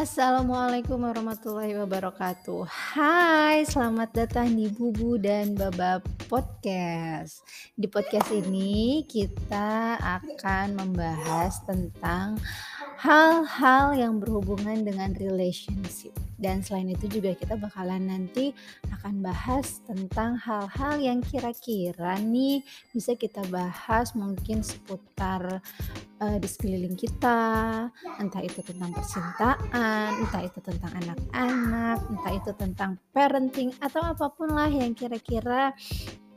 Assalamualaikum warahmatullahi wabarakatuh. Hai, selamat datang di Bubu dan Baba Podcast. Di podcast ini kita akan membahas tentang hal-hal yang berhubungan dengan relationship. Dan selain itu juga kita bakalan nanti akan bahas tentang hal-hal yang kira-kira nih bisa kita bahas mungkin seputar uh, di sekeliling kita, entah itu tentang percintaan, entah itu tentang anak-anak, entah itu tentang parenting atau apa pun lah yang kira-kira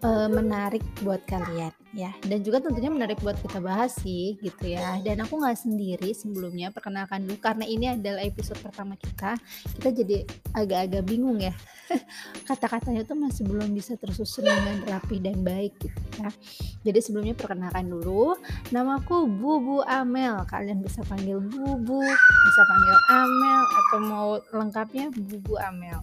uh, menarik buat kalian ya dan juga tentunya menarik buat kita bahas sih gitu ya. Dan aku nggak sendiri sebelumnya perkenalkan dulu karena ini adalah episode pertama kita kita jadi agak-agak bingung ya. Kata-katanya tuh masih belum bisa tersusun dengan rapi dan baik gitu ya. Jadi sebelumnya perkenalkan dulu namaku Bubu Amel. Kalian bisa panggil Bubu bisa panggil Amel atau mau lengkapnya Bubu Amel.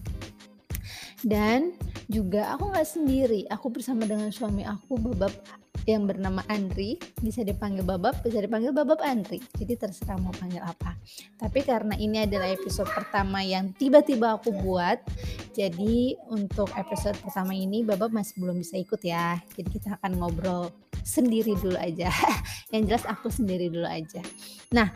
Dan juga aku nggak sendiri aku bersama dengan suami aku Babab yang bernama Andri bisa dipanggil Babab bisa dipanggil Babab Andri. Jadi terserah mau panggil apa. Tapi karena ini adalah episode pertama yang tiba-tiba aku buat jadi untuk episode pertama ini Babab masih belum bisa ikut ya. Jadi kita akan ngobrol sendiri dulu aja. Yang jelas aku sendiri dulu aja. Nah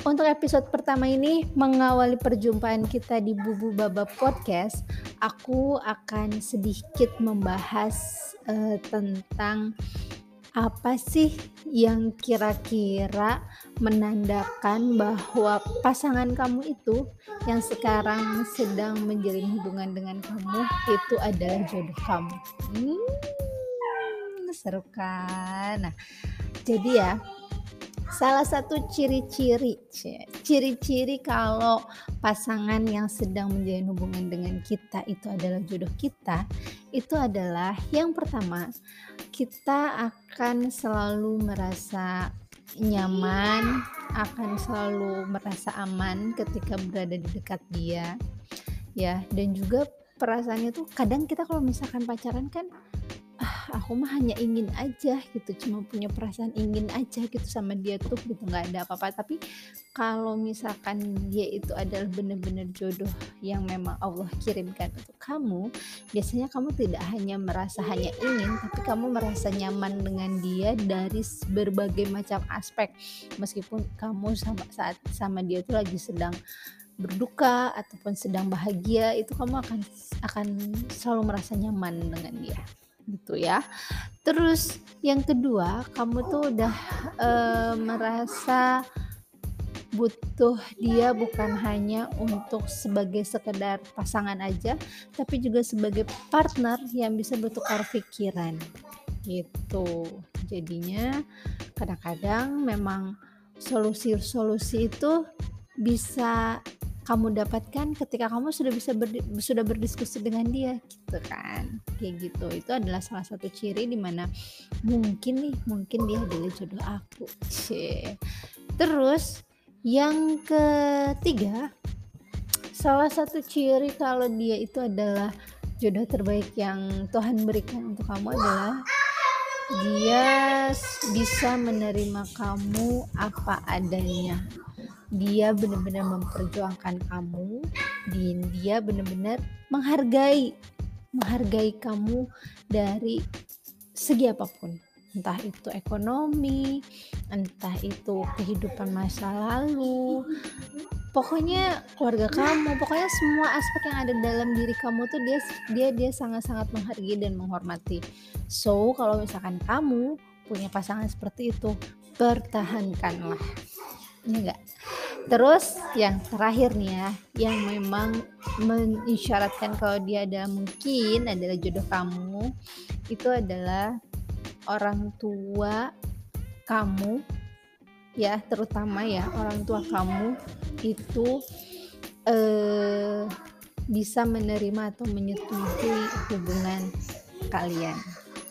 untuk episode pertama ini mengawali perjumpaan kita di Bubu Baba Podcast, aku akan sedikit membahas uh, tentang apa sih yang kira-kira menandakan bahwa pasangan kamu itu yang sekarang sedang menjalin hubungan dengan kamu itu adalah jodoh kamu. Hmm, seru kan? Nah, jadi ya salah satu ciri-ciri ciri-ciri kalau pasangan yang sedang menjalin hubungan dengan kita itu adalah jodoh kita itu adalah yang pertama kita akan selalu merasa nyaman akan selalu merasa aman ketika berada di dekat dia ya. Dan juga perasaannya tuh kadang kita kalau misalkan pacaran kan aku mah hanya ingin aja gitu. Cuma punya perasaan ingin aja gitu sama dia tuh gitu nggak ada apa-apa. Tapi kalau misalkan dia itu adalah benar-benar jodoh yang memang Allah kirimkan untuk kamu biasanya kamu tidak hanya merasa hanya ingin tapi kamu merasa nyaman dengan dia dari berbagai macam aspek. Meskipun kamu sama saat sama dia tuh lagi sedang berduka ataupun sedang bahagia itu kamu akan akan selalu merasa nyaman dengan dia gitu ya. Terus yang kedua, kamu tuh udah e, merasa butuh dia bukan hanya untuk sebagai sekedar pasangan aja, tapi juga sebagai partner yang bisa bertukar pikiran gitu. Jadinya kadang-kadang memang solusi-solusi itu bisa kamu dapatkan ketika kamu sudah bisa ber, sudah berdiskusi dengan dia gitu kan? Kayak gitu. Itu adalah salah satu ciri di mana mungkin nih mungkin dia adalah jodoh aku. Cie. terus yang ketiga salah satu ciri kalau dia itu adalah jodoh terbaik yang Tuhan berikan untuk kamu adalah dia bisa menerima kamu apa adanya dia benar-benar memperjuangkan kamu dan dia benar-benar menghargai menghargai kamu dari segi apa pun. Entah itu ekonomi entah itu kehidupan masa lalu pokoknya keluarga kamu pokoknya semua aspek yang ada dalam diri kamu tuh dia dia dia sangat-sangat menghargai dan menghormati. So kalau misalkan kamu punya pasangan seperti itu pertahankanlah. Ya enggak terus yang terakhir nih ya yang memang mengisyaratkan kalau dia ada mungkin adalah jodoh kamu itu adalah orang tua kamu ya terutama ya orang tua kamu itu eh, bisa menerima atau menyetujui hubungan kalian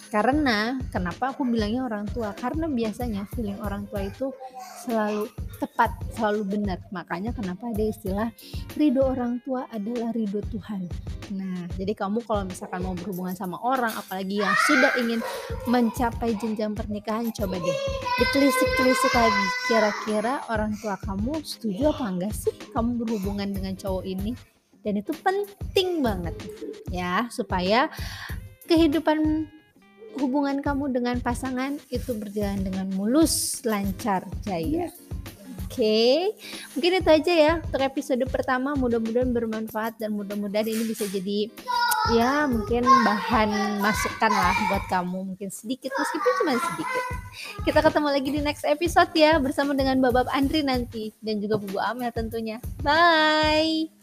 Karena kenapa aku bilangnya orang tua? Karena biasanya feeling orang tua itu selalu tepat, selalu benar. Makanya kenapa ada istilah ridho orang tua adalah ridho Tuhan. Nah, jadi kamu kalau misalkan mau berhubungan sama orang, apalagi yang sudah ingin mencapai jenjang pernikahan, coba deh ditelisik-telisik lagi. Kira-kira orang tua kamu setuju apa enggak sih kamu berhubungan dengan cowok ini? Dan itu penting banget ya supaya kehidupan hubungan kamu dengan pasangan itu berjalan dengan mulus, lancar, jaya. Oke, okay. mungkin itu aja ya untuk episode pertama. Mudah-mudahan bermanfaat dan mudah-mudahan ini bisa jadi ya mungkin bahan masukan lah buat kamu mungkin sedikit meskipun cuma sedikit. Kita ketemu lagi di next episode ya bersama dengan Babab Andri nanti dan juga Bu Amel tentunya. Bye.